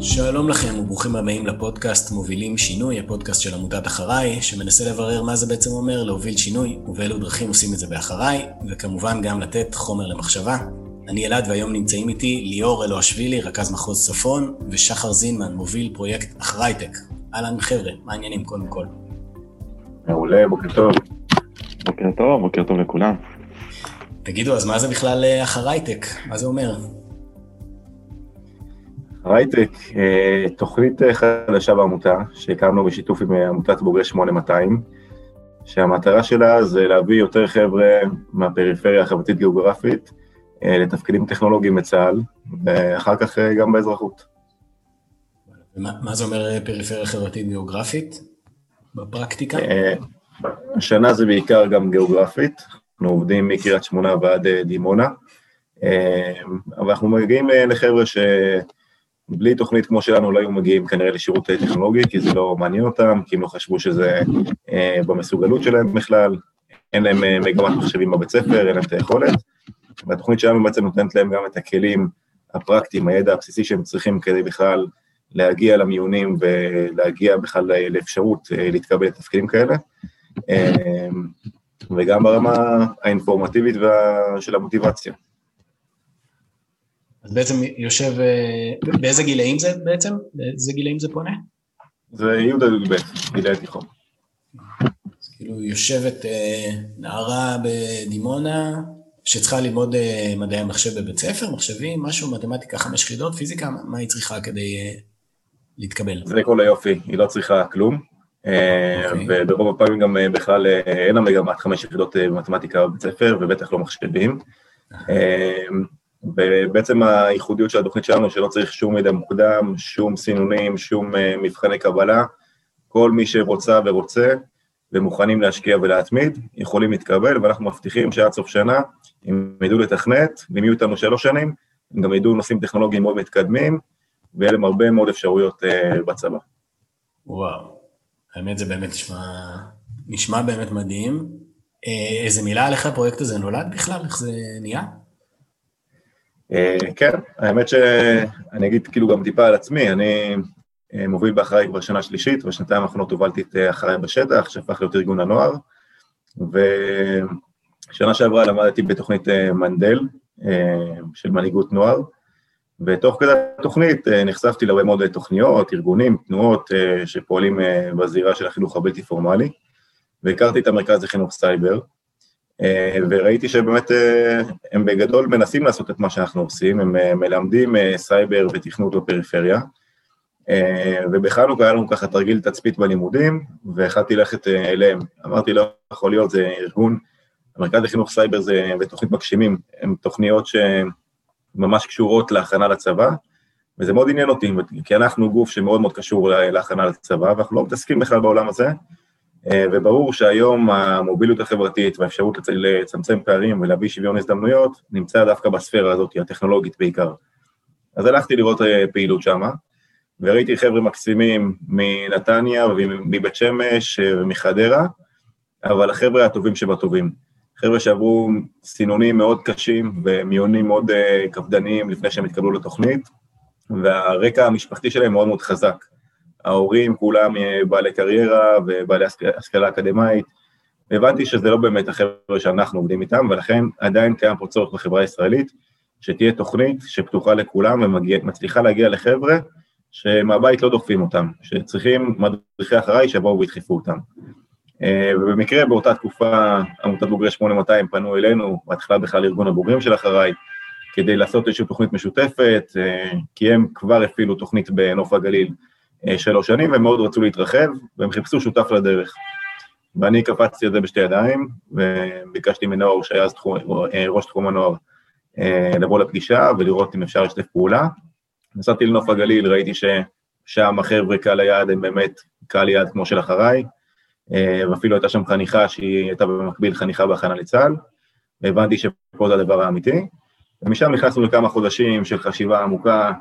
שלום לכם וברוכים הבאים לפודקאסט מובילים שינוי, הפודקאסט של עמותת אחריי, שמנסה לברר מה זה בעצם אומר להוביל שינוי, ובאילו דרכים עושים את זה באחריי, וכמובן גם לתת חומר למחשבה. אני אלעד והיום נמצאים איתי ליאור אלוהשווילי, רכז מחוז צפון, ושחר זינמן, מוביל פרויקט אחרייטק. אהלן חבר'ה, מה העניינים קודם כל? מעולה, בוקר טוב. בוקר טוב, בוקר טוב לכולם. תגידו, אז מה זה בכלל אה, אחרייטק? מה זה אומר? אחרייטק, אה, תוכנית אה, חדשה בעמותה, שהקמנו בשיתוף עם עמותת בוגרי 8200, שהמטרה שלה זה להביא יותר חבר'ה מהפריפריה החברתית-גיאוגרפית לתפקידים טכנולוגיים בצה"ל, ואחר כך גם באזרחות. מה זה אומר פריפריה חברתית-גיאוגרפית בפרקטיקה? השנה זה בעיקר גם גיאוגרפית, אנחנו עובדים מקריית שמונה ועד אה, דימונה, אה, אבל אנחנו מגיעים אה, לחבר'ה שבלי תוכנית כמו שלנו לא היו מגיעים כנראה לשירות טכנולוגי, כי זה לא מעניין אותם, כי הם לא חשבו שזה במסוגלות שלהם בכלל, אין להם מגמת מחשבים בבית ספר, אין להם את היכולת, והתוכנית שלנו בעצם נותנת להם גם את הכלים הפרקטיים, הידע הבסיסי שהם צריכים כדי בכלל להגיע למיונים ולהגיע בכלל לאפשרות להתקבל לתפקידים כאלה. וגם ברמה האינפורמטיבית וה... של המוטיבציה. אז בעצם יושב, אה, באיזה גילאים זה בעצם? באיזה גילאים זה פונה? זה י' עד י"ב, גילאי תיכון. אז כאילו יושבת אה, נערה בדימונה, שצריכה ללמוד אה, מדעי המחשב בבית ספר, מחשבים, משהו, מתמטיקה, חמש חידות, פיזיקה, מה היא צריכה כדי להתקבל? זה כל היופי, היא לא צריכה כלום. אוקיי. וברוב הפעמים גם בכלל אין לה מגמת חמש יחידות במתמטיקה בבית ספר, ובטח לא מחשבים. ובעצם הייחודיות של התוכנית שלנו, שלא צריך שום מידע מוקדם, שום סינונים, שום מבחני קבלה, כל מי שרוצה ורוצה ומוכנים להשקיע ולהתמיד, יכולים להתקבל, ואנחנו מבטיחים שעד סוף שנה הם ידעו לתכנת, ואם יהיו איתנו שלוש שנים, הם גם ידעו נושאים טכנולוגיים מאוד מתקדמים, ויהיה להם הרבה מאוד אפשרויות בצבא. וואו. האמת זה באמת נשמע, נשמע באמת מדהים. אה, איזה מילה על איך הפרויקט הזה נולד בכלל? איך זה נהיה? אה, כן, האמת שאני אגיד כאילו גם טיפה על עצמי, אני אה, מוביל באחריי כבר שנה שלישית, בשנתיים האחרונות הובלתי את אחריי בשטח, שהפך להיות ארגון הנוער, ושנה שעברה למדתי בתוכנית מנדל של מנהיגות נוער, ותוך כדי התוכנית אה, נחשפתי להרבה מאוד תוכניות, ארגונים, תנועות אה, שפועלים אה, בזירה של החינוך הבלתי פורמלי, והכרתי את המרכז לחינוך סייבר, וראיתי שבאמת הם בגדול מנסים לעשות את מה שאנחנו עושים, הם מלמדים סייבר ותכנות בפריפריה, ובחנוכה היה לנו ככה תרגיל תצפית בלימודים, והחלטתי ללכת אליהם. אמרתי, לא יכול להיות, זה ארגון, המרכז לחינוך סייבר זה בתוכנית מגשימים, הן תוכניות שהן ממש קשורות להכנה לצבא, וזה מאוד עניין אותי, כי אנחנו גוף שמאוד מאוד קשור להכנה לצבא, ואנחנו לא מתעסקים בכלל בעולם הזה, אה, וברור שהיום המוביליות החברתית והאפשרות לצמצם פערים ולהביא שוויון הזדמנויות נמצא דווקא בספירה הזאת, הטכנולוגית בעיקר. אז הלכתי לראות אה, פעילות שם, וראיתי חבר'ה מקסימים מנתניה ומבית שמש אה, ומחדרה, אבל החבר'ה הטובים שבטובים. חבר'ה שעברו סינונים מאוד קשים ומיונים מאוד קפדניים לפני שהם התקבלו לתוכנית, והרקע המשפחתי שלהם מאוד מאוד חזק. ההורים כולם אה, בעלי קריירה ובעלי השכלה אקדמאית, והבנתי שזה לא באמת החבר'ה שאנחנו עובדים איתם, ולכן עדיין קיים פה צורך בחברה הישראלית, שתהיה תוכנית שפתוחה לכולם ומצליחה להגיע לחבר'ה שמהבית לא דוחפים אותם, שצריכים מדריכי אחריי שיבואו וידחפו אותם. אה, ובמקרה באותה תקופה עמותת בוגרי 8200 פנו אלינו, בהתחלה בכלל ארגון הבוגרים של אחריי, כדי לעשות איזושהי תוכנית משותפת, אה, כי הם כבר הפעילו תוכנית בנוף הגליל שלוש שנים, והם מאוד רצו להתרחב, והם חיפשו שותף לדרך. ואני קפצתי על זה בשתי ידיים, וביקשתי מנאור, שהיה אז תחום, ראש תחום הנוער, לבוא לפגישה ולראות אם אפשר לשתף פעולה. נסעתי לנוף הגליל, ראיתי ששם החבר'ה קהל היעד הם באמת קהל יעד כמו של אחריי, אה, ואפילו הייתה שם חניכה שהיא הייתה במקביל חניכה בהכנה לצה"ל, והבנתי שפה זה הדבר האמיתי, ומשם נכנסנו לכמה חודשים של חשיבה עמוקה,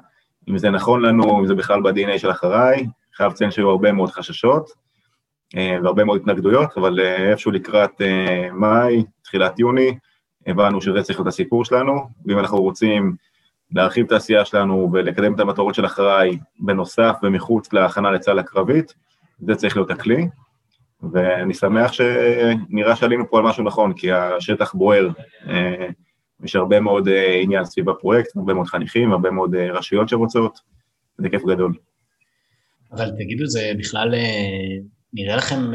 אם זה נכון לנו, אם זה בכלל ב-DNA של אחריי, חייב לציין שהיו הרבה מאוד חששות, אה, והרבה מאוד התנגדויות, אבל אה, איפשהו לקראת מאי, תחילת יוני, הבנו שזה צריך להיות הסיפור שלנו, ואם אנחנו רוצים להרחיב את העשייה שלנו ולקדם את המטרות של אחריי בנוסף ומחוץ להכנה לצה"ל הקרבית, זה צריך להיות הכלי. ואני שמח שנראה שעלינו פה על משהו נכון, כי השטח בוער, אה, יש הרבה מאוד אה, עניין סביב הפרויקט, הרבה מאוד חניכים, הרבה מאוד אה, רשויות שרוצות, זה כיף גדול. אבל תגידו, זה בכלל נראה לכם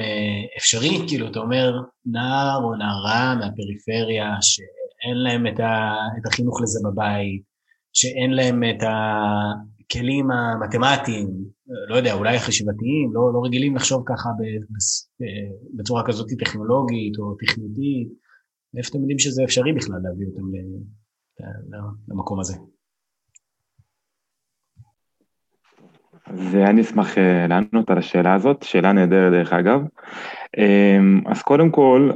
אפשרי? כאילו, אתה אומר, נער או נערה מהפריפריה שאין להם את, ה, את החינוך לזה בבית, שאין להם את הכלים המתמטיים, לא יודע, אולי החשיבתיים, לא, לא רגילים לחשוב ככה בצורה כזאת טכנולוגית או תכנותית, איפה אתם יודעים שזה אפשרי בכלל להביא אותם למקום הזה? אז אני אשמח אה, לענות על השאלה הזאת, שאלה נהדרת דרך אגב. אמ, אז קודם כל,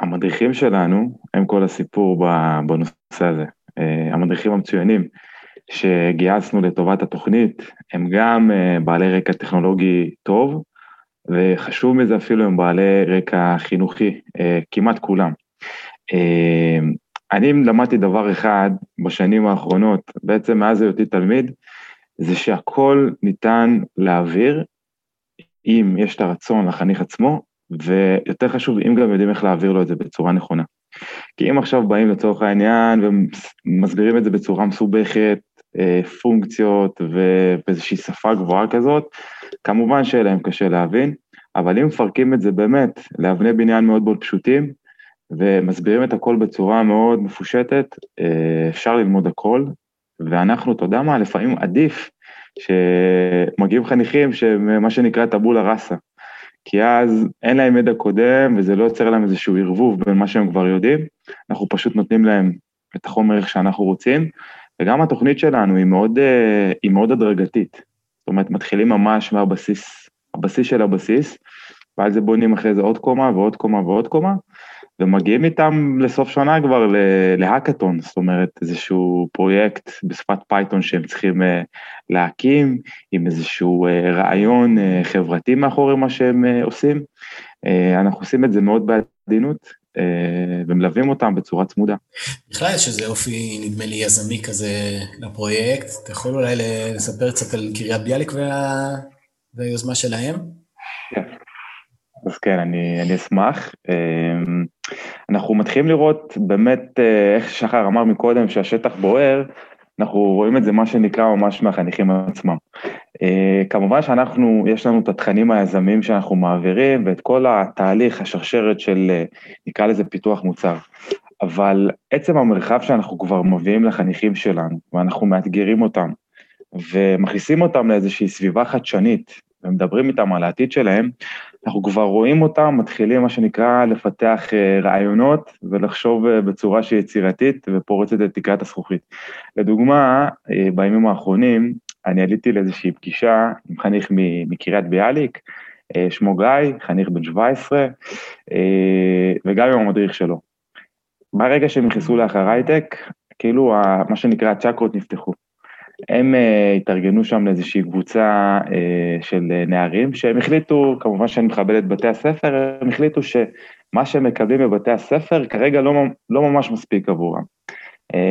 המדריכים שלנו הם כל הסיפור בנושא הזה. אה, המדריכים המצוינים שגייסנו לטובת התוכנית הם גם אה, בעלי רקע טכנולוגי טוב, וחשוב מזה אפילו הם בעלי רקע חינוכי, אה, כמעט כולם. אני למדתי דבר אחד בשנים האחרונות, בעצם מאז היותי תלמיד, זה שהכל ניתן להעביר אם יש את הרצון לחניך עצמו, ויותר חשוב, אם גם יודעים איך להעביר לו את זה בצורה נכונה. כי אם עכשיו באים לצורך העניין ומסבירים את זה בצורה מסובכת, אה, פונקציות ובאיזושהי שפה גבוהה כזאת, כמובן שיהיה להם קשה להבין, אבל אם מפרקים את זה באמת לאבני בניין מאוד מאוד פשוטים, ומסבירים את הכל בצורה מאוד מפושטת, אה, אפשר ללמוד הכל, ואנחנו, אתה יודע מה, לפעמים עדיף שמגיעים חניכים שהם מה שנקרא טבולה ראסה. כי אז אין להם ידע קודם וזה לא יוצר להם איזשהו ערבוב בין מה שהם כבר יודעים, אנחנו פשוט נותנים להם את החומר איך שאנחנו רוצים, וגם התוכנית שלנו היא מאוד, אה, היא מאוד הדרגתית. זאת אומרת, מתחילים ממש מהבסיס, הבסיס של הבסיס, ועל זה בונים אחרי זה עוד קומה ועוד קומה ועוד קומה, ומגיעים איתם לסוף שנה כבר להאקתון, זאת אומרת איזשהו פרויקט בשפת פייתון שהם צריכים אה, להקים, עם איזשהו אה, רעיון אה, חברתי מאחורי מה שהם עושים. אנחנו עושים את זה מאוד בעדינות, ומלווים אותם בצורה צמודה. בכלל יש איזה אופי, נדמה לי, יזמי כזה לפרויקט. אתה יכול אולי לספר קצת על קריית ביאליק וה... והיוזמה שלהם? כן. אז כן, אני, אני אשמח. אנחנו מתחילים לראות באמת, אה, איך שחר אמר מקודם, שהשטח בוער, אנחנו רואים את זה מה שנקרא ממש מהחניכים עצמם. אה, כמובן שאנחנו, יש לנו את התכנים היזמיים שאנחנו מעבירים ואת כל התהליך, השרשרת של, אה, נקרא לזה פיתוח מוצר. אבל עצם המרחב שאנחנו כבר מביאים לחניכים שלנו, ואנחנו מאתגרים אותם, ומכניסים אותם לאיזושהי סביבה חדשנית, ומדברים איתם על העתיד שלהם, אנחנו כבר רואים אותם, מתחילים מה שנקרא לפתח אה, רעיונות ולחשוב אה, בצורה שהיא יצירתית ופורצת את תקרת הזכוכית. לדוגמה, אה, בימים האחרונים אני עליתי לאיזושהי פגישה עם חניך מקריית ביאליק, שמו גיא, חניך בן 17, וגם עם המדריך שלו. ברגע שהם נכנסו לאחר הייטק, כאילו מה שנקרא הצ'קרות נפתחו. הם uh, התארגנו שם לאיזושהי קבוצה uh, של uh, נערים, שהם החליטו, כמובן שאני מכבד את בתי הספר, הם החליטו שמה שהם מקבלים בבתי הספר כרגע לא, לא ממש מספיק עבורם.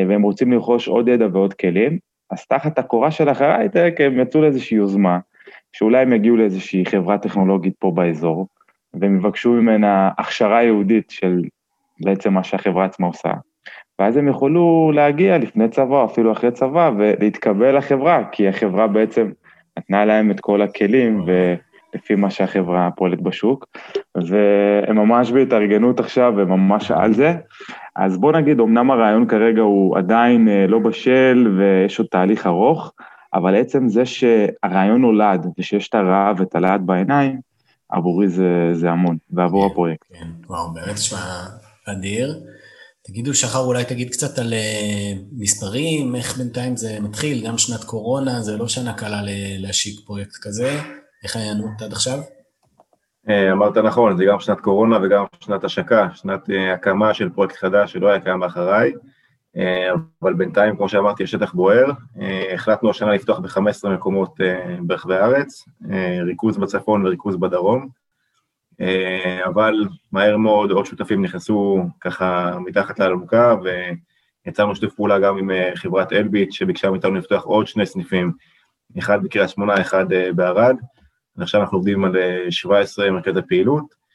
והם רוצים לרכוש עוד ידע ועוד כלים, אז תחת הקורה של אחרי הייטק הם יצאו לאיזושהי יוזמה, שאולי הם יגיעו לאיזושהי חברה טכנולוגית פה באזור, והם יבקשו ממנה הכשרה יהודית של בעצם מה שהחברה עצמה עושה. ואז הם יכולו להגיע לפני צבא, אפילו אחרי צבא, ולהתקבל לחברה, כי החברה בעצם נתנה להם את כל הכלים, ולפי מה שהחברה פועלת בשוק, והם ממש בהתארגנות עכשיו, הם ממש על זה. אז בוא נגיד, אמנם הרעיון כרגע הוא עדיין אה, לא בשל, ויש עוד תהליך ארוך, אבל עצם זה שהרעיון נולד, ושיש את הרעב ואת הלהט בעיניים, עבורי זה, זה המון, ועבור הפרויקט. כן, וואו, באמת נשמע אדיר. תגידו, שחר, אולי תגיד קצת על uh, מספרים, איך בינתיים זה מתחיל, גם שנת קורונה, זה לא שנה קלה להשיק פרויקט כזה, איך ההיענות עד עכשיו? אה, אמרת נכון, זה גם שנת קורונה וגם שנת השקה, שנת uh, הקמה של פרויקט חדש שלא היה קיים מאחריי, uh, אבל בינתיים, כמו שאמרתי, השטח בוער, החלטנו השנה לפתוח ב-15 מקומות ברחבי הארץ, ריכוז בצפון וריכוז בדרום, אה, אבל מהר מאוד עוד שותפים נכנסו ככה מתחת לאלונקה, יצרנו שיתוף פעולה גם עם חברת אלביט, שביקשה מאיתנו לפתוח עוד שני סניפים, אחד בקריית שמונה, אחד בערד. עכשיו אנחנו עובדים על 17 מרכזי פעילות.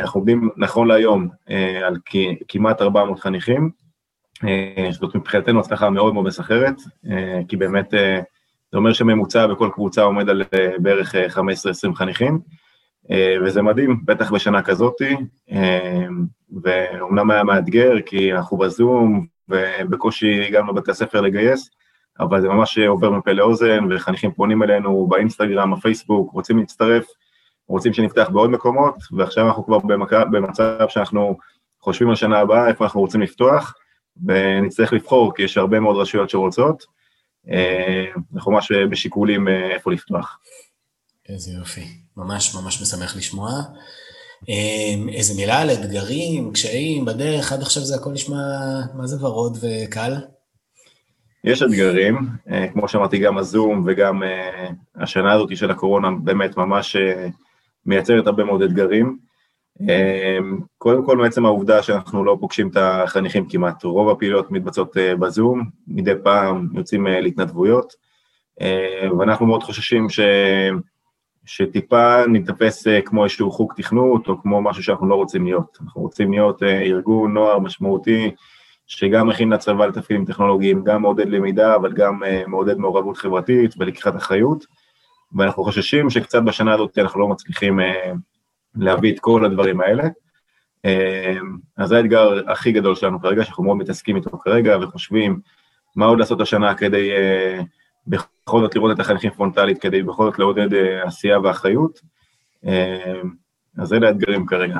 אנחנו עובדים נכון להיום על כמעט 400 חניכים, זאת מבחינתנו הצלחה מאוד מאוד מסחרת, כי באמת זה אומר שממוצע בכל קבוצה עומד על בערך 15-20 חניכים, וזה מדהים, בטח בשנה כזאתי, ואומנם היה מאתגר, כי אנחנו בזום, ובקושי הגענו לבתי הספר לגייס, אבל זה ממש עובר מפה לאוזן, וחניכים פונים אלינו באינסטגרם, בפייסבוק, רוצים להצטרף, רוצים שנפתח בעוד מקומות, ועכשיו אנחנו כבר במצב שאנחנו חושבים על שנה הבאה, איפה אנחנו רוצים לפתוח, ונצטרך לבחור, כי יש הרבה מאוד רשויות שרוצות, אנחנו ממש בשיקולים איפה לפתוח. איזה יופי, ממש ממש משמח לשמוע. איזה מילה על אתגרים, קשיים, בדרך, עד עכשיו זה הכל נשמע, מה זה ורוד וקל? יש אתגרים, כמו שאמרתי, גם הזום וגם השנה הזאת של הקורונה באמת ממש מייצרת הרבה מאוד אתגרים. קודם כל, מעצם העובדה שאנחנו לא פוגשים את החניכים כמעט, רוב הפעילויות מתבצעות בזום, מדי פעם יוצאים להתנדבויות, ואנחנו מאוד חוששים ש... שטיפה ניתפס כמו איזשהו חוג תכנות, או כמו משהו שאנחנו לא רוצים להיות. אנחנו רוצים להיות ארגון נוער משמעותי, שגם מכין לצבא לתפקידים טכנולוגיים, גם מעודד למידה, אבל גם מעודד מעורבות חברתית ולקיחת אחריות, ואנחנו חוששים שקצת בשנה הזאת אנחנו לא מצליחים להביא את כל הדברים האלה. אז זה האתגר הכי גדול שלנו כרגע, שאנחנו מאוד מתעסקים איתו כרגע, וחושבים מה עוד לעשות השנה כדי בכל זאת לראות את החניכים פרונטלית, כדי בכל זאת לעודד עשייה ואחריות. אז אלה האתגרים כרגע.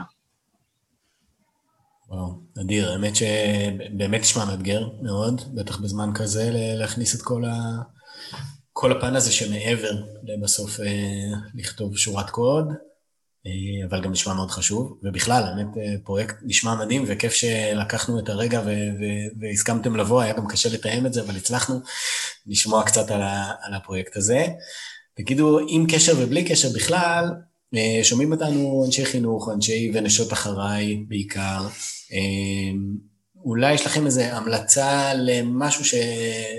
וואו, אדיר, האמת שבאמת נשמע מאתגר מאוד, בטח בזמן כזה, להכניס את כל, ה... כל הפן הזה שמעבר לבסוף לכתוב שורת קוד, אבל גם נשמע מאוד חשוב, ובכלל, האמת, פרויקט נשמע מדהים, וכיף שלקחנו את הרגע והסכמתם לבוא, היה גם קשה לתאם את זה, אבל הצלחנו לשמוע קצת על, על הפרויקט הזה. תגידו, עם קשר ובלי קשר בכלל, שומעים אותנו אנשי חינוך, אנשי ונשות אחריי בעיקר, אולי יש לכם איזו המלצה למשהו ש...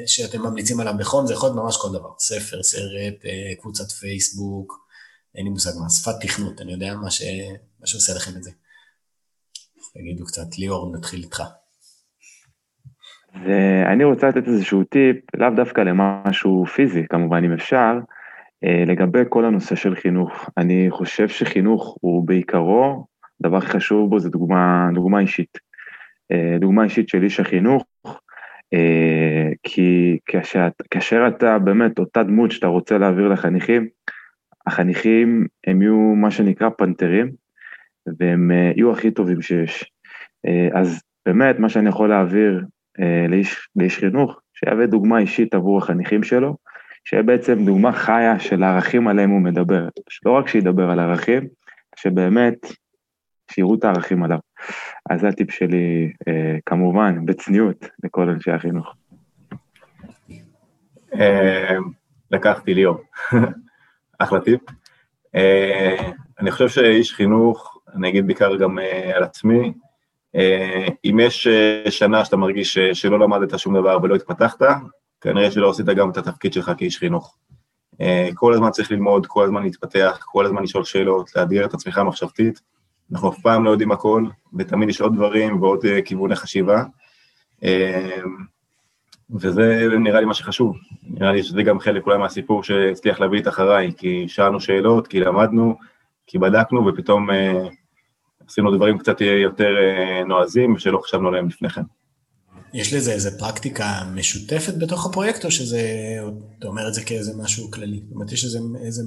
שאתם ממליצים עליו בחום, זה יכול להיות ממש כל דבר, ספר, סרט, קבוצת פייסבוק, אין לי מושג מה, שפת תכנות, אני יודע מה, ש... מה שעושה לכם את זה. תגידו קצת, ליאור, נתחיל איתך. ואני רוצה לתת איזשהו טיפ, לאו דווקא למשהו פיזי, כמובן, אם אפשר, לגבי כל הנושא של חינוך. אני חושב שחינוך הוא בעיקרו, הדבר הכי חשוב בו זה דוגמה, דוגמה אישית. דוגמה אישית של איש החינוך, כי כאשר, כאשר אתה באמת אותה דמות שאתה רוצה להעביר לחניכים, החניכים הם יהיו מה שנקרא פנתרים, והם יהיו הכי טובים שיש. אז באמת, מה שאני יכול להעביר לאיש, לאיש חינוך, שיהווה דוגמה אישית עבור החניכים שלו, שיהיה בעצם דוגמה חיה של הערכים עליהם הוא מדבר. לא רק שידבר על ערכים, שבאמת שיראו את הערכים עליו. אז זה הטיפ שלי, כמובן, בצניעות, לכל אנשי החינוך. לקחתי ליאור. אחלה טיפ. אני חושב שאיש חינוך, אני אגיד בעיקר גם על עצמי, אם יש שנה שאתה מרגיש שלא למדת שום דבר ולא התפתחת, כנראה שלא עשית גם את התפקיד שלך כאיש חינוך. כל הזמן צריך ללמוד, כל הזמן להתפתח, כל הזמן לשאול שאלות, לאתגר את עצמך מחשבתית. אנחנו אף פעם לא יודעים הכל, ותמיד יש עוד דברים ועוד כיווני חשיבה. וזה נראה לי מה שחשוב, נראה לי שזה גם חלק אולי מהסיפור שהצליח להביא את אחריי, כי שאלנו שאלות, כי למדנו, כי בדקנו, ופתאום אה, עשינו דברים קצת יותר אה, נועזים שלא חשבנו עליהם לפני כן. יש לזה איזה פרקטיקה משותפת בתוך הפרויקט, או שזה, אתה אומר את זה כאיזה משהו כללי? זאת אומרת, יש איזה, איזה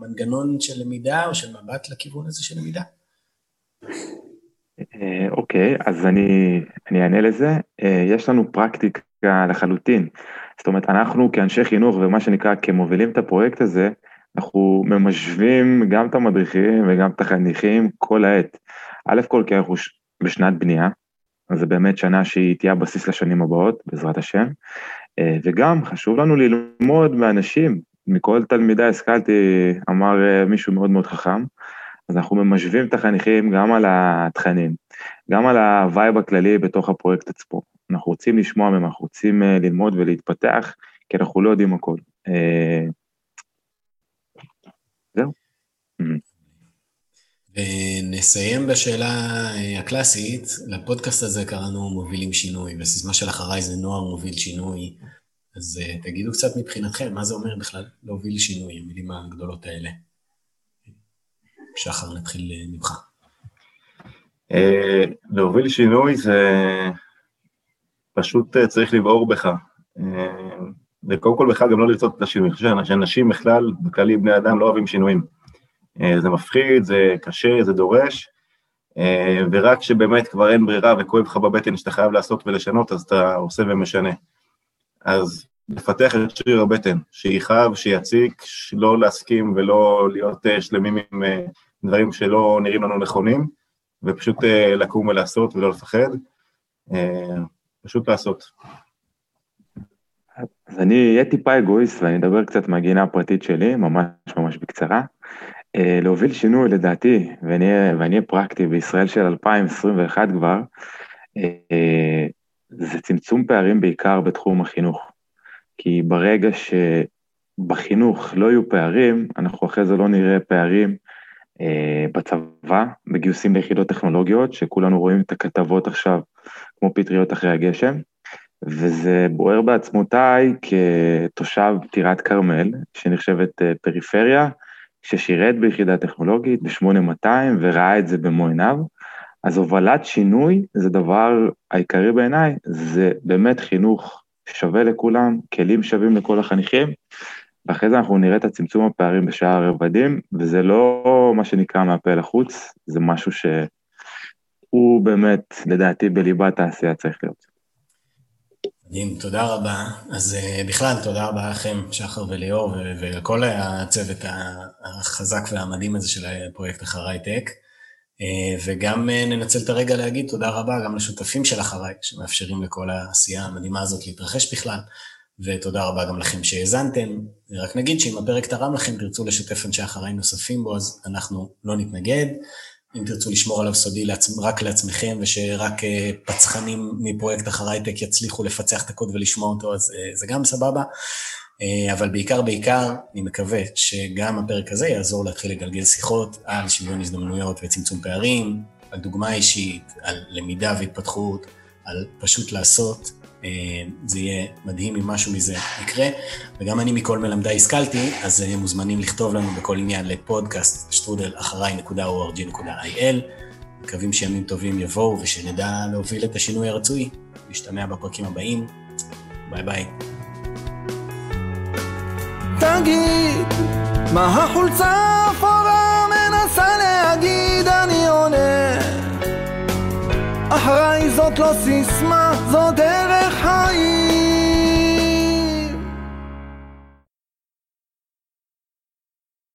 מנגנון של למידה, או של מבט לכיוון הזה של למידה? אוקיי, okay, אז אני, אני אענה לזה. יש לנו פרקטיקה לחלוטין. זאת אומרת, אנחנו כאנשי חינוך, ומה שנקרא, כמובילים את הפרויקט הזה, אנחנו ממשווים גם את המדריכים וגם את החניכים כל העת. א' כל כי אנחנו בשנת בנייה, אז זה באמת שנה שהיא תהיה הבסיס לשנים הבאות, בעזרת השם. וגם חשוב לנו ללמוד מאנשים, מכל מלמדיי השכלתי, אמר מישהו מאוד מאוד חכם, אז אנחנו ממשבים את החניכים גם על התכנים, גם על הווייב הכללי בתוך הפרויקט עצמו. אנחנו רוצים לשמוע מהם, אנחנו רוצים אה, ללמוד ולהתפתח, כי אנחנו לא יודעים הכל. אה, זהו. ונסיים בשאלה הקלאסית, לפודקאסט הזה קראנו מובילים שינוי, והסיסמה של אחריי זה נוער מוביל שינוי. אז תגידו קצת מבחינתכם, מה זה אומר בכלל להוביל שינוי, המילים הגדולות האלה. שחר, נתחיל ממך. אה, להוביל שינוי זה פשוט אה, צריך לבעור בך. אה, וקודם כל בכלל גם לא לרצות את השינוי. אני חושב שאנשים בכלל, בכללי בני אדם, לא אוהבים שינויים. זה מפחיד, זה קשה, זה דורש, ורק כשבאמת כבר אין ברירה וכואב לך בבטן שאתה חייב לעשות ולשנות, אז אתה עושה ומשנה. אז לפתח את שריר הבטן, שיכאב, שיציק, לא להסכים ולא להיות שלמים עם דברים שלא נראים לנו נכונים, ופשוט אה, לקום ולעשות ולא לפחד, אה, פשוט לעשות. אז אני אהיה טיפה אגואיסט ואני אדבר קצת מהגינה הפרטית שלי, ממש ממש בקצרה. אה, להוביל שינוי לדעתי, ואני אהיה פרקטי בישראל של 2021 כבר, זה צמצום פערים בעיקר בתחום החינוך. כי ברגע שבחינוך לא יהיו פערים, אנחנו אחרי זה לא נראה פערים אה, בצבא, בגיוסים ליחידות טכנולוגיות, שכולנו רואים את הכתבות עכשיו כמו פטריות אחרי הגשם, וזה בוער בעצמותיי כתושב טירת כרמל, שנחשבת אה, פריפריה, ששירת ביחידה טכנולוגית ב-8200 וראה את זה במו עיניו. אז הובלת שינוי זה דבר העיקרי בעיניי, זה באמת חינוך שווה לכולם, כלים שווים לכל החניכים, ואחרי זה אנחנו נראה את הצמצום הפערים בשאר הרבדים, וזה לא מה שנקרא מהפה לחוץ, זה משהו שהוא באמת, לדעתי, בליבת העשייה צריך להיות. מדהים, תודה רבה. אז uh, בכלל, תודה רבה לכם, שחר וליאור, ולכל הצוות החזק והמדהים הזה של הפרויקט אחריי טק. Uh, וגם uh, ננצל את הרגע להגיד תודה רבה גם לשותפים של אחריי, שמאפשרים לכל העשייה המדהימה הזאת להתרחש בכלל. ותודה רבה גם לכם שהאזנתם. רק נגיד שאם הפרק תרם לכם, תרצו לשתף אנשי אחריי נוספים בו, אז אנחנו לא נתנגד. אם תרצו לשמור עליו סודי לעצ... רק לעצמכם, ושרק אה, פצחנים מפרויקט אחרייטק יצליחו לפצח את הקוד ולשמוע אותו, אז אה, זה גם סבבה. אה, אבל בעיקר, בעיקר, אני מקווה שגם הפרק הזה יעזור להתחיל לגלגל שיחות על שוויון הזדמנויות וצמצום פערים, על דוגמה אישית, על למידה והתפתחות, על פשוט לעשות, זה יהיה מדהים אם משהו מזה יקרה. וגם אני מכל מלמדי השכלתי, אז אה, מוזמנים לכתוב לנו בכל עניין לפודקאסט שטרודל אחריי.org.il. מקווים שימים טובים יבואו ושנדע להוביל את השינוי הרצוי. נשתמע בפרקים הבאים. ביי ביי. תגיד, מה החולצה האפורה מנסה להגיד, אני. אחריי זאת לא סיסמה, זאת דרך חיים